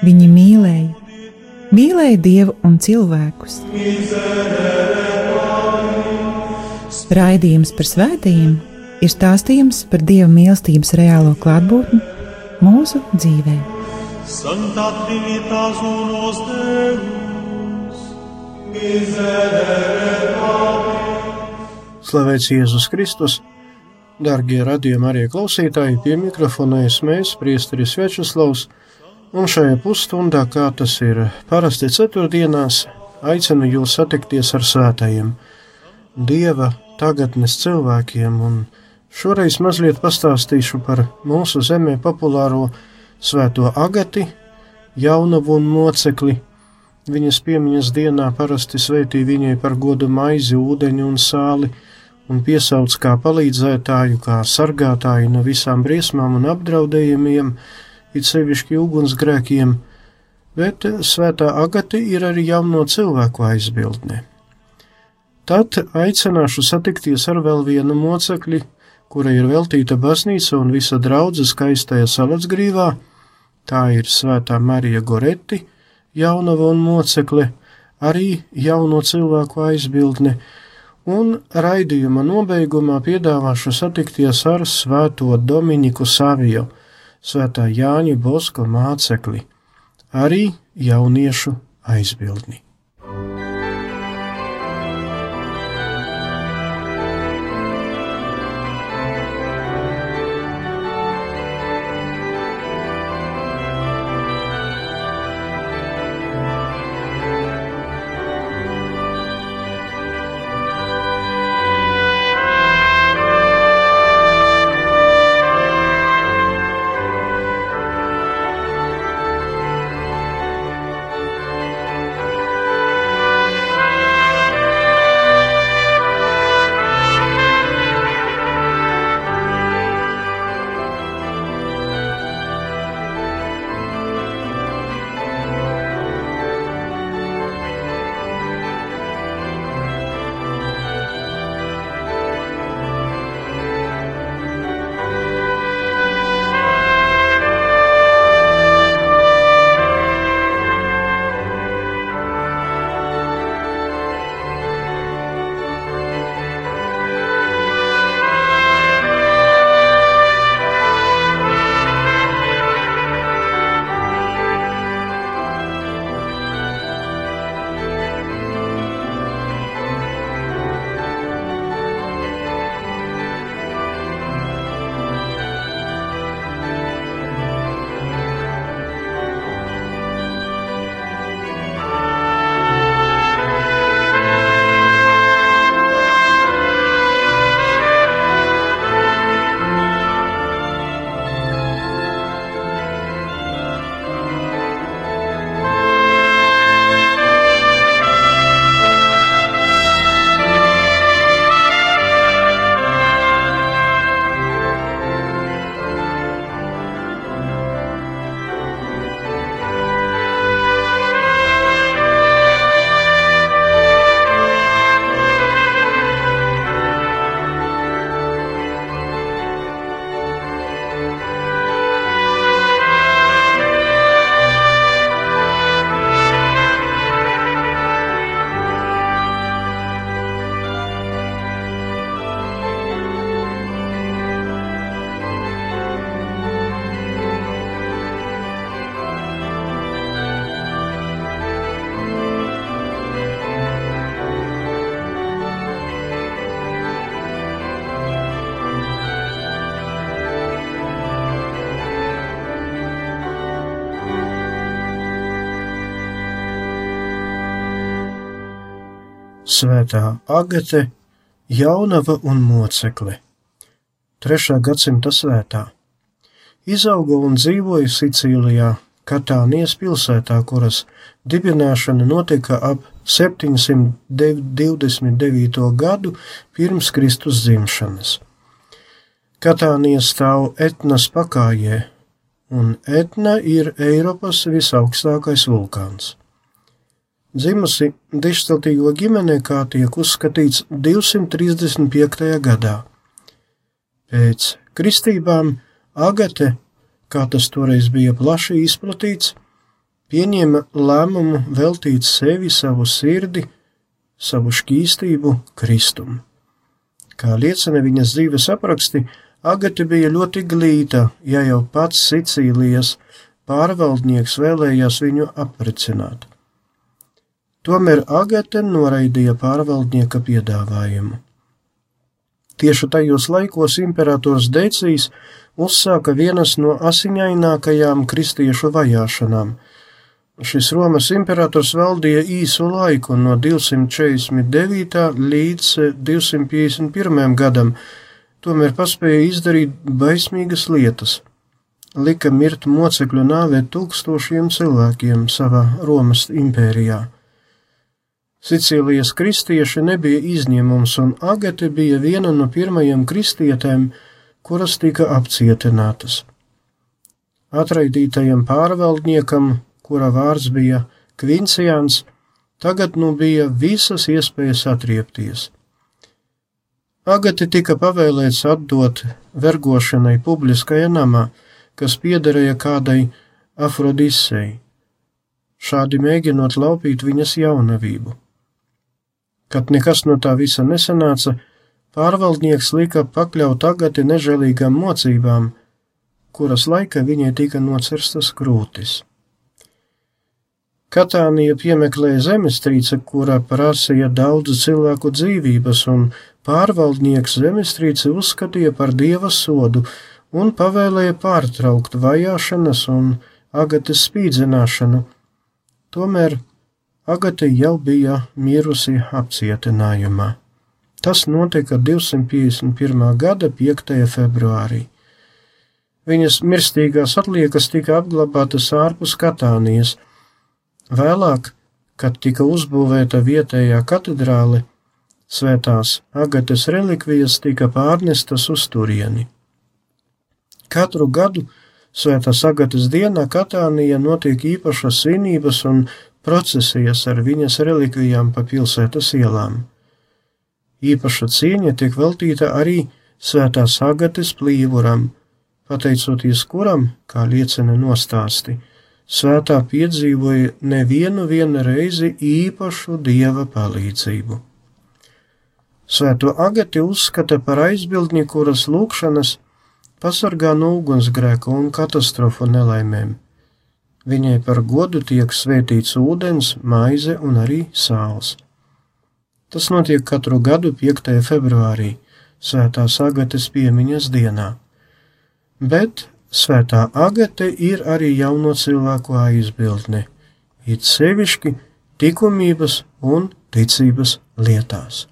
Viņi mīlēja, mīlēja Dievu un cilvēkus. Raidījums par svētījumiem ir stāstījums par Dieva mīlestības reālo klātbūtni mūsu dzīvē. Santa Trinitas unos Deus, miserere Slavēts Jēzus Kristus! Darbie radījumi arī klausītāji, pie mikrofona mēs, Priesteris Večeslavs, un šajā pusstundā, kā tas ir parasti ceturtdienās, aicinu jūs satikties ar svētajiem, Dieva tagadnes cilvēkiem, un šoreiz mazliet pastāstīšu par mūsu zemē populāro svēto agati, jaunavu un mocekli. Viņas piemiņas dienā parasti sveitī viņai par godu maizi, ūdeņu un sāli, un piesauc kā palīdzētāju, kā sargātāju no visām briesmām un apdraudējumiem, it sevišķi ugunsgrēkiem, bet svētā agati ir arī jauno cilvēku aizbildne. Tad aicināšu satikties ar vēl vienu mocekli, kura ir veltīta baznīca un visa draudze skaistajā salacgrīvā, tā ir svētā Marija Goreti, jaunava un mocekle, arī jauno cilvēku aizbildne, un raidījuma nobeigumā piedāvāšu satikties ar Svēto Dominiku Saviju, Svētā Jāņa Boska mācekli, arī jauniešu aizbildni. Svētā Agate, Jaunava un Mocekle. 3. gadsimta svētā. Izauga un dzīvoja Sicīlijā, Katānijas pilsētā, kuras dibināšana notika ap 729. gadu pirms Kristus dzimšanas. Katānija stāv etnas pakājē, un etna ir Eiropas visaugstākais vulkāns. Dzimusi dišciltīgo ģimenē, kā tiek uzskatīts 235. gadā. Pēc kristībām Agate, kā tas toreiz bija plaši izplatīts, pieņēma lēmumu veltīt sevi, savu sirdi, savu šķīstību Kristum. Kā liecina viņas dzīves apraksti, Agate bija ļoti glīta, ja jau pats Sicīlijas pārvaldnieks vēlējās viņu aprecināt. Tomēr Agate noraidīja pārvaldnieka piedāvājumu. Tieši tajos laikos imperators Decijs uzsāka vienas no asiņainākajām kristiešu vajāšanām – Šis Romas imperators valdīja īsu laiku, no 249. līdz 251. gadam, tomēr paspēja izdarīt baismīgas lietas. Lika mirt mocekļu nāvē tūkstošiem cilvēkiem savā Romas impērijā. Sicīlijas kristieši nebija izņēmums, un Agate bija viena no pirmajām kristietēm, kuras tika apcietinātas. Atraidītajam pārvaldniekam kura vārds bija Kvincijans, tagad nu bija visas iespējas atriepties. Agati tika pavēlēts atdot vergošanai publiskajā namā, kas piederēja kādai Afrodisei, šādi mēģinot laupīt viņas jaunavību. Kad nekas no tā visa nesanāca, pārvaldnieks lika pakļaut Agati nežēlīgām mocībām, kuras laika viņai tika nocerstas krūtis. Katānija piemeklēja zemestrīce, kurā prasīja daudzu cilvēku dzīvības, un pārvaldnieks zemestrīce uzskatīja par dieva sodu un pavēlēja pārtraukt vajāšanas un agates spīdzināšanu. Tomēr agate jau bija mirusi apcietinājumā. Tas notika 251. gada 5. februārī. Viņas mirstīgās atliekas tika apglabātas ārpus Katānijas – Vēlāk, kad tika uzbūvēta vietējā katedrāle, svētās agates relikvijas tika pārnestas uz turieni. Katru gadu svētās agates dienā Katānija notiek īpašas svinības un procesijas ar viņas relikvijām pa pilsētas ielām. Īpaša cieņa tiek veltīta arī svētās agates plīvuram, pateicoties kuram, kā liecina nostāsti, svētā piedzīvoja nevienu reizi īpašu dieva palīdzību. Svēto agati uzskata par aizbildni, kuras lūkšanas pasargā no ugunsgrēka un katastrofu nelaimēm. Viņai par godu tiek svētīts ūdens, maize un arī sāls. Tas notiek katru gadu 5. februārī, Svētās agates piemiņas dienā, bet Svētā agate ir arī jauno cilvēku aizbildne, it sevišķi likumības un ticības lietās.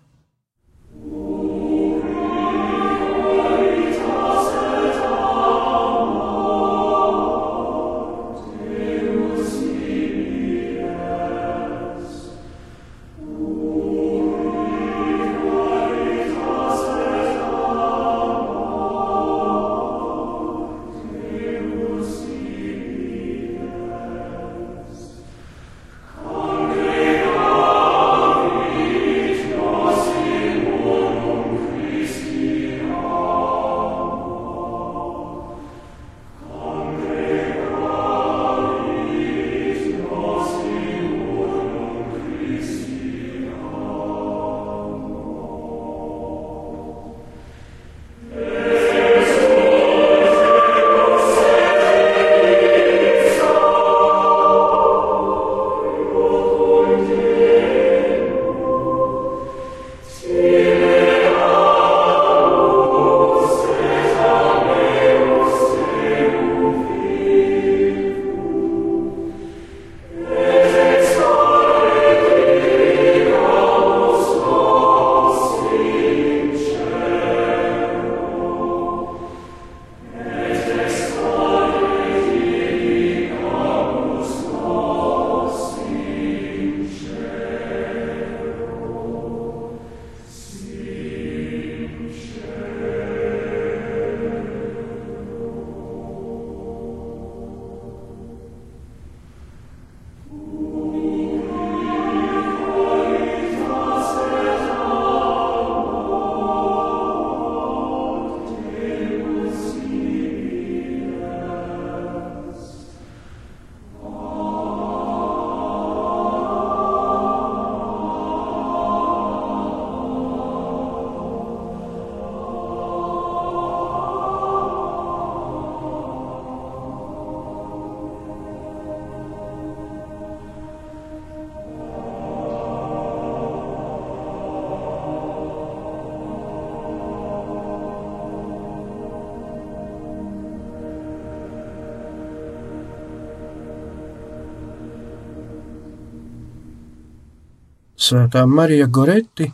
Svētā Marija Goreti,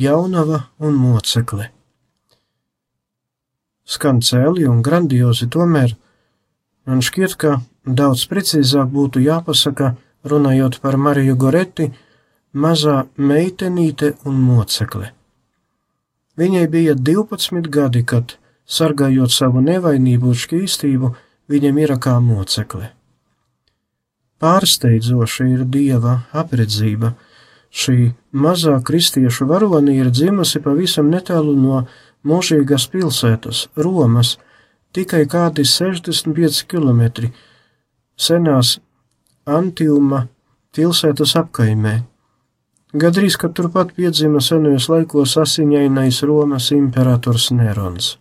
jaunava un mocekle. Skan cēli un grandiozi, tomēr man šķiet, ka daudz precīzāk būtu jāpasaka, runājot par Mariju Goreti, mazā meitenīte un mocekle. Viņai bija 12 gadi, kad, sargājot savu nevainību un šķīstību, viņa mira kā mocekle. Pārsteidzoša ir dieva apredzība, Šī mazā kristiešu varoni ir dzimusi pavisam netālu no mūžīgās pilsētas, Romas, tikai kādi 65 km senās Antiuma pilsētas apkaimē. Gadrīz, ka turpat piedzima senajos laikos asiņainais Romas imperators Nerons.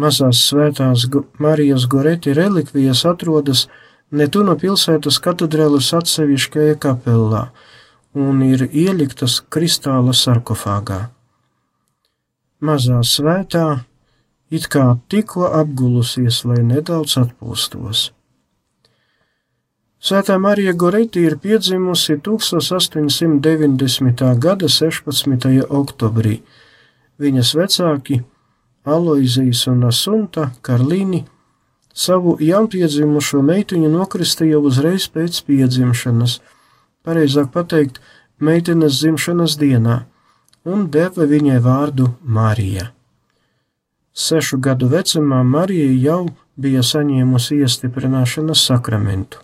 Mazās svētās Marijas Goreti relikvijas atrodas Netuna pilsētas katedrālas atsevišķajā kapelā, un ir ieliktas kristāla sarkofāgā. Mazā svētā it kā tikko apgulusies, lai nedaudz atpūstos. Svētā Marija Goreti ir piedzimusi 1890. gada 16. oktobrī. Viņas vecāki Aloizijas un Asunta Karlīni savu jaunpiedzimušo meitiņu nokristīja uzreiz pēc piedzimšanas – pareizāk pateikt, meitenes dzimšanas dienā, un deva viņai vārdu Marija. Sešu gadu vecumā Marija jau bija saņēmusi iestiprināšanas sakramentu.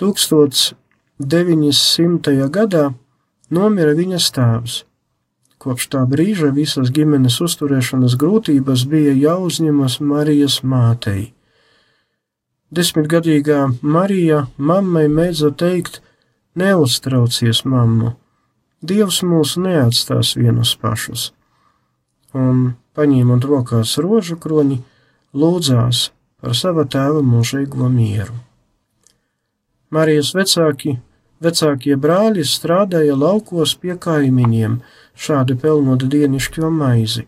1900. gadā nomira viņas tēvs. Kopš tā brīža visas ģimenes uzturēšanas grūtības bija jāuzņemas Marijas mātei. Desmitgadīgā Marija mammai mēdza teikt: Neuztraucies, mammu, Dievs mūs neatstās vienus pašus. Un, paņēmot rokās rožu kroņi, lūdzās par sava tēva mūžīgo mieru. Marijas vecāki, vecākie brāļi strādāja laukos pie kaimiņiem, šādi pelnot dienišķo maizi.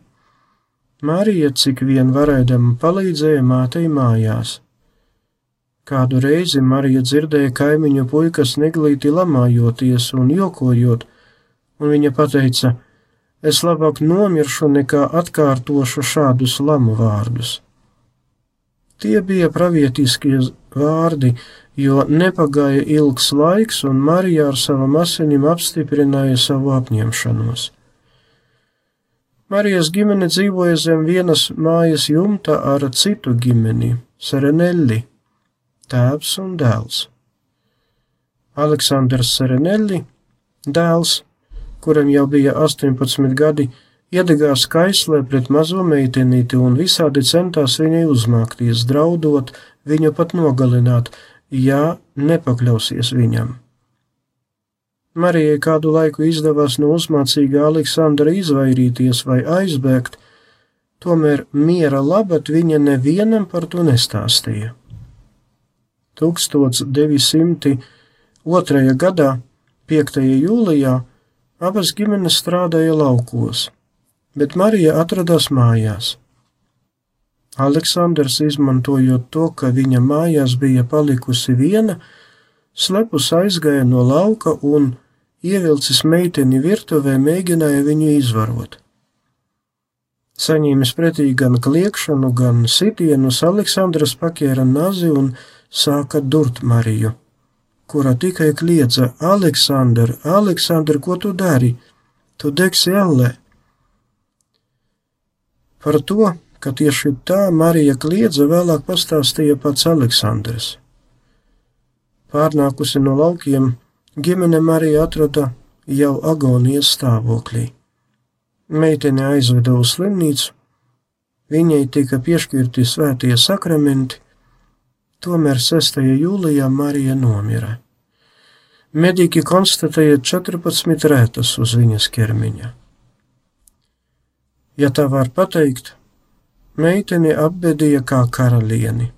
Marija, cik vien varēdama, palīdzēja mātei mājās Kādu reizi Marija dzirdēja kaimiņu puikas neglīti lamājoties un jokojot, un viņa teica: Es labāk nomiršu nekā atkārtošu šādus lamu vārdus. Tie bija pravietiskie vārdi, jo nepagāja ilgs laiks, un Marija ar savam asinim apstiprināja savu apņemšanos. Marijas ģimene dzīvoja zem vienas mājas jumta ar citu ģimeni, Serenelli tēvs un dēls. Aleksandrs Serenelli, dēls, kuram jau bija 18 gadi, iedegās kaislē pret mazo meitenīti un visādi centās viņai uzmākties, draudot viņu pat nogalināt, ja nepakļausies viņam. Marijai kādu laiku izdevās no uzmācīgā Aleksandra izvairīties vai aizbēgt, tomēr miera labad viņa nevienam par to nestāstīja. 1902. gadā, 5. jūlijā, abas ģimenes strādāja laukos, bet Marija atradās mājās. Aleksandrs, izmantojot to, ka viņa mājās bija palikusi viena, slepus aizgāja no lauka un, ievilcis meiteni virtuvē, mēģināja viņu izvarot. Saņēmis pretī gan kliekšanu, gan sitienus, Aleksandrs paķēra nazi un sāka durt Mariju, kura tikai kliedza: Aleksandr, Aleksandr, ko tu dari? Tu degsi ellē. Par to, ka tieši tā Marija kliedza, vēlāk pastāstīja pats Aleksandrs. Pārnākusi no laukiem, ģimene Marija atrada jau agonijas stāvoklī. Meitene aizveda uz slimnīcu, viņai tika piešķirti svētie sakramenti, Tomēr 6. jūlijā Marija nomira. Mediķi konstatēja 14 rētas uz viņas ķermeņa. Ja tā var pateikt, meiteni apbedīja kā karalieni.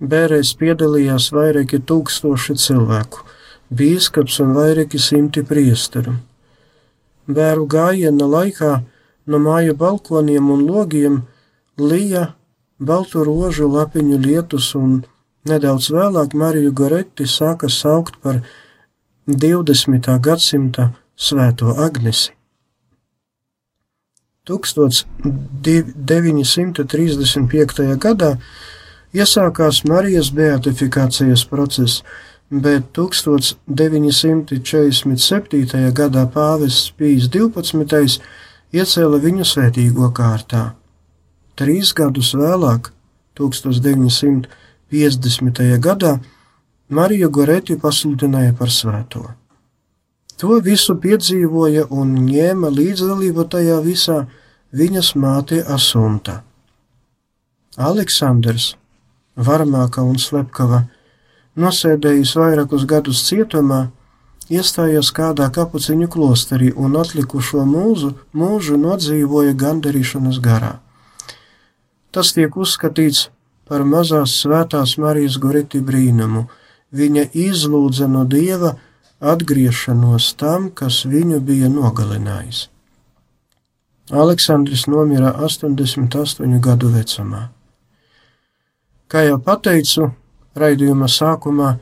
Bērēs piedalījās vairāki tūkstoši cilvēku, bīskaps un vairāki simti priesteru. Bēru gājiena laikā no māju balkoniem un logiem lija baltu rožu lapiņu lietus, un nedaudz vēlāk Mariju Goretti sāka saukt par 20. gadsimta svēto Agnesi. 1935. gadā iesākās Marijas beatifikācijas process, bet 1947. gadā pāvests Pīs 12. iecēla viņu svētīgo kārtā. Trīs gadus vēlāk, 1950. Gadā, Mariju Goreti pasludināja par svēto. To visu piedzīvoja un ņēma līdzdalību tajā visā viņas māte Asunta. Aleksandrs, Varmāka un Slepkava, nosēdējis vairākus gadus cietumā, iestājās kādā kapuciņu klosterī un atlikušo mūzu, mūžu nodzīvoja gandarīšanas garā. Tas tiek uzskatīts par mazās svētās Marijas Goriti brīnumu. Viņa izlūdza no Dieva atgriešanos tam, kas viņu bija nogalinājis. Aleksandrs nomira 88 gadu vecumā. Kā jau teicu, raidījuma sākumā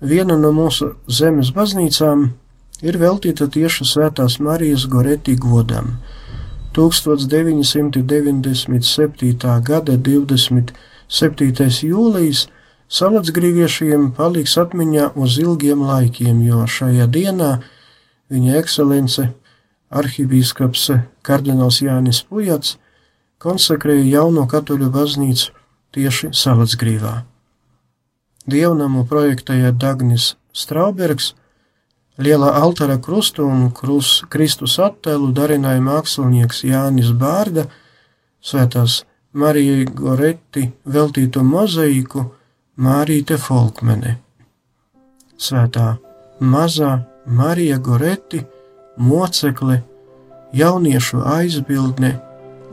viena no mūsu zemes baznīcām ir veltīta tieši Svētās Marijas Goreti godam. 1997. gada 27. jūlijas salacgrīviešiem paliks atmiņā uz ilgiem laikiem, jo šajā dienā viņa ekscelence arhibīskaps kardināls Jānis Pujats konsekrēja jauno katoļu baznīcu tieši salacgrīvā. Dievnamu projektēja Dagnis Straubergs, lielā altāra krustu un krus, Kristus attēlu darināja mākslinieks Jānis Bārda, svētās Marijai Goretti veltītu mozaiku Mārīte Folkmene. Svētā mazā Marija Goretti, mocekle, jauniešu aizbildne,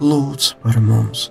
lūdz par mums!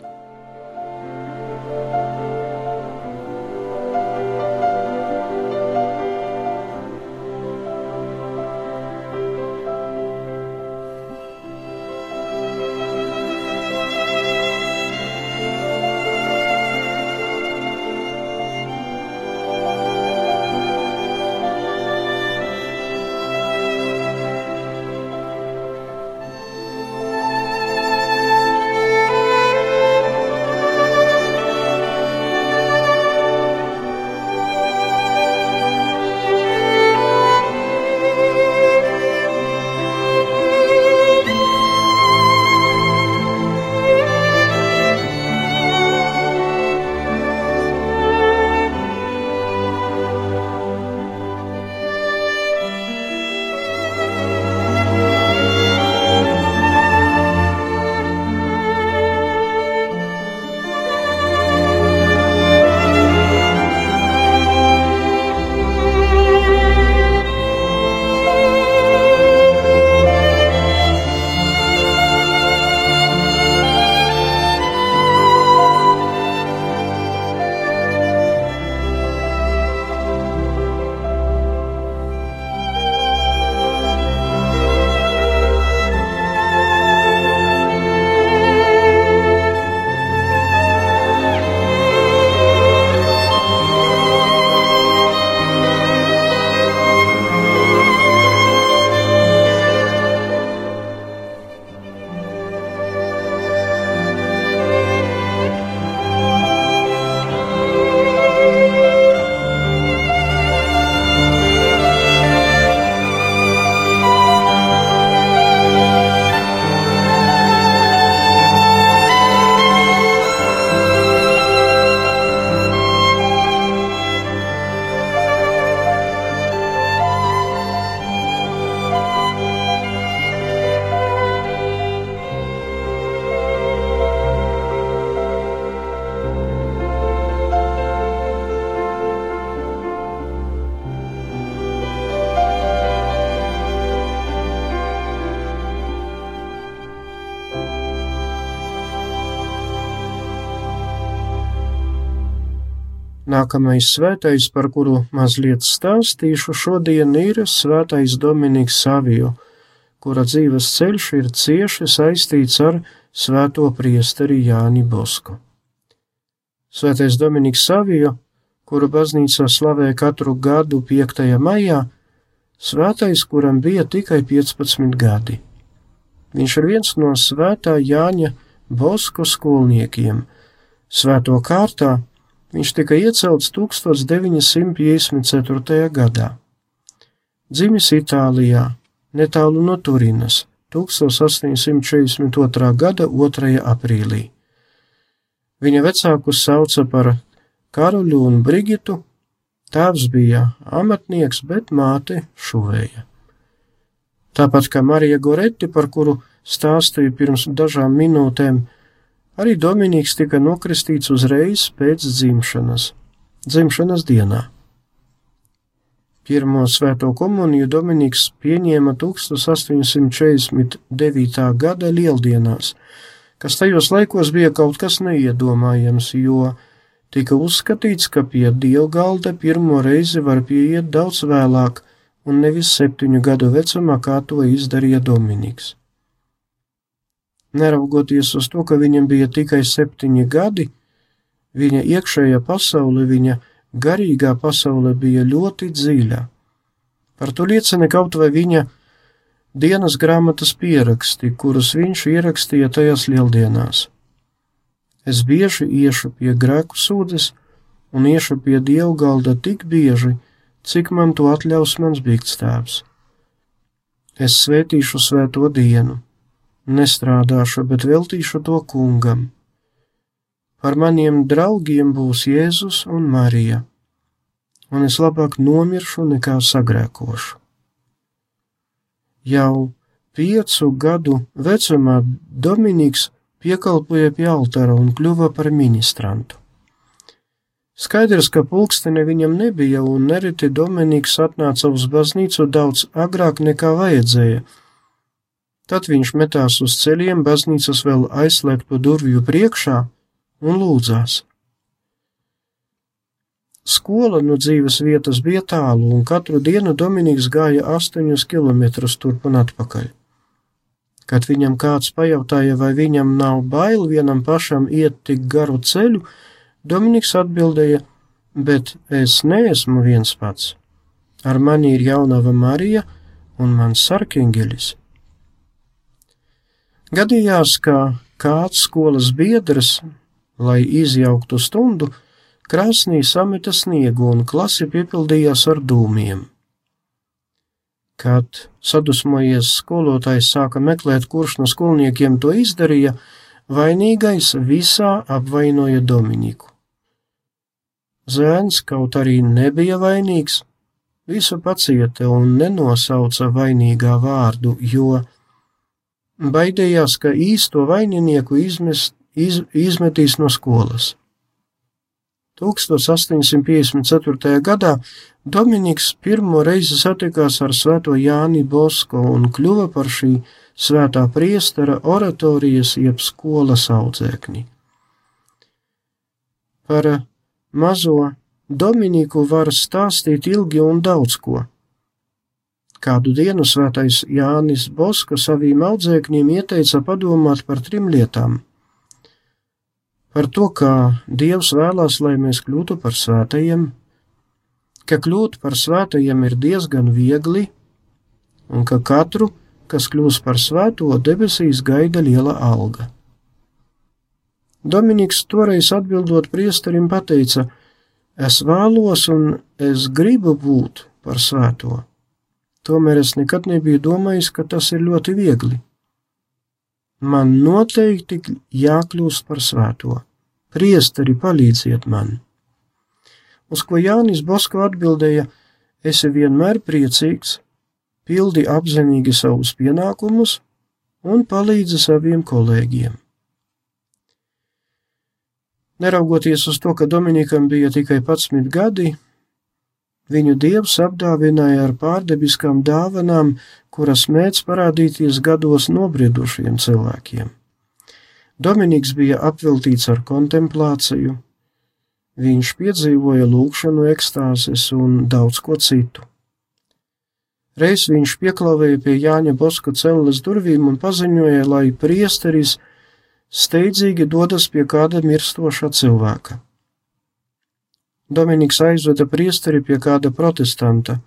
Nākamais svētais, par kuru mazliet stāstīšu šodien, ir svētais Dominiks Savio, kura dzīves ceļš ir cieši saistīts ar svēto priesteri Jāni Bosku. Svētais Dominiks Savio, kuru baznīca slavē katru gadu 5. maijā, svētais, kuram bija tikai 15 gadi. Viņš ir viens no svētā Jāņa Bosko skolniekiem. Svēto kārtā viņš tika iecelts 1954. gadā. Dzimis Itālijā, netālu no Turinas, 1842. gada 2. aprīlī. Viņa vecākus sauca par Karoļu un Brigitu, tēvs bija amatnieks, bet māte šuvēja. Tāpat kā Marija Goretti, par kuru stāstīju pirms dažām minūtēm, arī Dominīks tika nokristīts uzreiz pēc dzimšanas, dzimšanas dienā. Pirmo svēto komuniju Dominīks pieņēma 1849. gada lieldienās, kas tajos laikos bija kaut kas neiedomājams, jo tika uzskatīts, ka pie dievgalda pirmo reizi var pieiet daudz vēlāk un nevis septiņu gadu vecumā, kā to izdarīja Dominiks. Neraugoties uz to, ka viņam bija tikai septiņi gadi, viņa iekšējā pasaule, viņa garīgā pasaule bija ļoti dziļa. Par to liecina kaut vai viņa dienas grāmatas pieraksti, kurus viņš ierakstīja tajās lieldienās. Es bieži iešu pie grēku sūdzes un iešu pie dievu galda tik bieži, cik man to atļaus mans bīgstāvs. Es svētīšu svēto dienu, nestrādāšu, bet veltīšu to kungam Par maniem draugiem būs Jēzus un Marija, un es labāk nomiršu nekā sagrēkošu. Jau piecu gadu vecumā Dominiks piekalpoja pie altāra un kļuva par ministrantu. Skaidrs, ka pulkstene viņam nebija, un nereti Dominiks atnāca uz baznīcu daudz agrāk nekā vajadzēja. Tad viņš metās uz ceļiem, baznīcas vēl aizslēgtu durvju priekšā, un lūdzās. Skola no dzīves vietas bija tālu, un katru dienu Dominiks gāja astoņus kilometrus turp un atpakaļ. Kad viņam kāds pajautāja, vai viņam nav bail vienam pašam iet tik garu ceļu, Dominiks atbildēja: Bet es neesmu viens pats. Ar mani ir jaunava Marija un mans sarkangelis. Gadījās, ka kāds skolas biedrs lai izjauktu stundu, krāsnī sameta sniegu un klasi piepildījās ar dūmiem. Kad sadusmojies skolotājs sāka meklēt, kurš no skolniekiem to izdarīja, vainīgais visā apvainoja Dominiku. Zēns kaut arī nebija vainīgs, visu pacieta un nenosauca vainīgā vārdu, jo baidījās, ka īsto vaininieku izmest iz, izmetīs no skolas. 1854. gadā Dominiks pirmo reizi satikās ar svēto Jāni Bosko un kļuva par šī svētā priestera oratorijas jeb skolas audzēkni. Par mazo Dominiku var stāstīt ilgi un daudz ko. Kādu dienu svētais Jānis Boska saviem audzēkņiem ieteica padomāt par trim lietām par to, kā Dievs vēlās, lai mēs kļūtu par svētajiem, ka kļūt par svētajiem ir diezgan viegli, un ka katru, kas kļūs par svēto, debesīs gaida liela alga. Dominiks toreiz atbildot priesterim pateica: Es vēlos un es gribu būt par svēto. Tomēr es nekad nebiju domājis, ka tas ir ļoti viegli. Man noteikti jākļūst par svēto. Priesteri, palīdziet man! Uz ko Jānis Bosko atbildēja: Esi vienmēr priecīgs, pildi apzinīgi savus pienākumus un palīdzi saviem kolēģiem. Neraugoties uz to, ka Dominikam bija tikai 11 gadi, viņu dievs apdāvināja ar pārdebiskām dāvanām, kuras mēdz parādīties gados nobriedušiem cilvēkiem. Dominiks bija apveltīts ar kontemplāciju, viņš piedzīvoja lūkšanu, ekstāzes un daudz ko citu. Reiz viņš pieklavēja pie Jāņa Boska celles durvīm un paziņoja, lai priesteris steidzīgi dodas pie kāda mirstoša cilvēka. Dominiks aizveda priesteri pie kāda protestanta,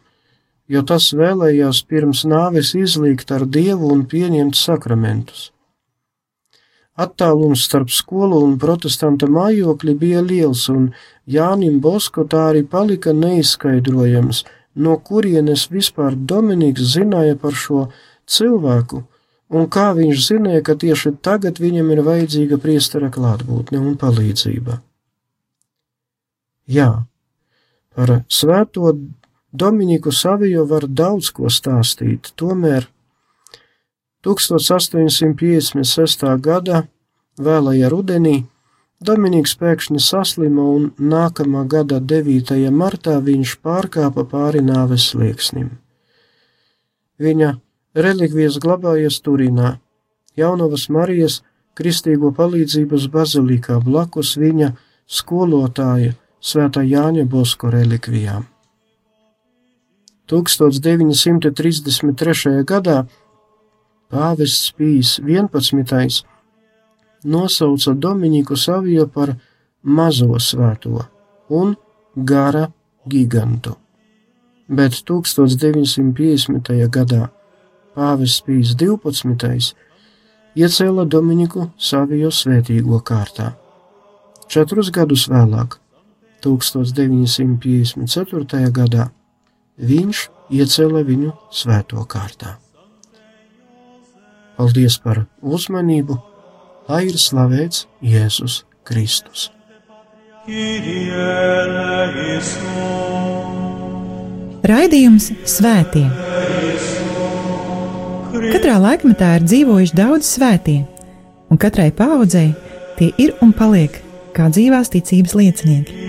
jo tas vēlējās pirms nāves izlīgt ar dievu un pieņemt sakramentus. Attālums starp skolu un protestanta mājokļi bija liels, un Jānim Bosko tā arī palika neizskaidrojams, no kurienes vispār Dominiks zināja par šo cilvēku, un kā viņš zināja, ka tieši tagad viņam ir vajadzīga priestera klātbūtne un palīdzība. Jā, par svēto Dominiku Savijo var daudz ko stāstīt, tomēr 1856. gada vēlajā rudenī Dominiks pēkšņi saslima un nākamā gada 9. martā viņš pārkāpa pāri nāves slieksnim. Viņa relikvijas glabājas Turīnā, Jaunavas Marijas Kristīgo palīdzības bazilikā blakus viņa skolotāja Svētā Jāņa Bosko relikvijām. 1933. gadā Pāvests Pīs 11. nosauca Dominiku Saviju par mazo svēto un gara gigantu, bet 1950. gadā Pāvests Pīs 12. iecēla Dominiku Saviju svētīgo kārtā. Četrus gadus vēlāk, 1954. gadā, viņš iecēla viņu svēto kārtā. Paldies par uzmanību, lai ir slavēts Jēzus Kristus. Raidījums Svētie. Katrā laikmetā ir dzīvojuši daudz svētie, un katrai paudzei tie ir un paliek kā dzīvās ticības liecinieki.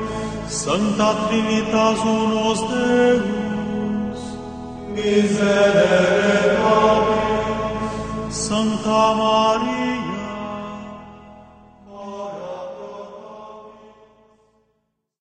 Santa Trinitas unus Deus, miserere nobis, Sancta Maria,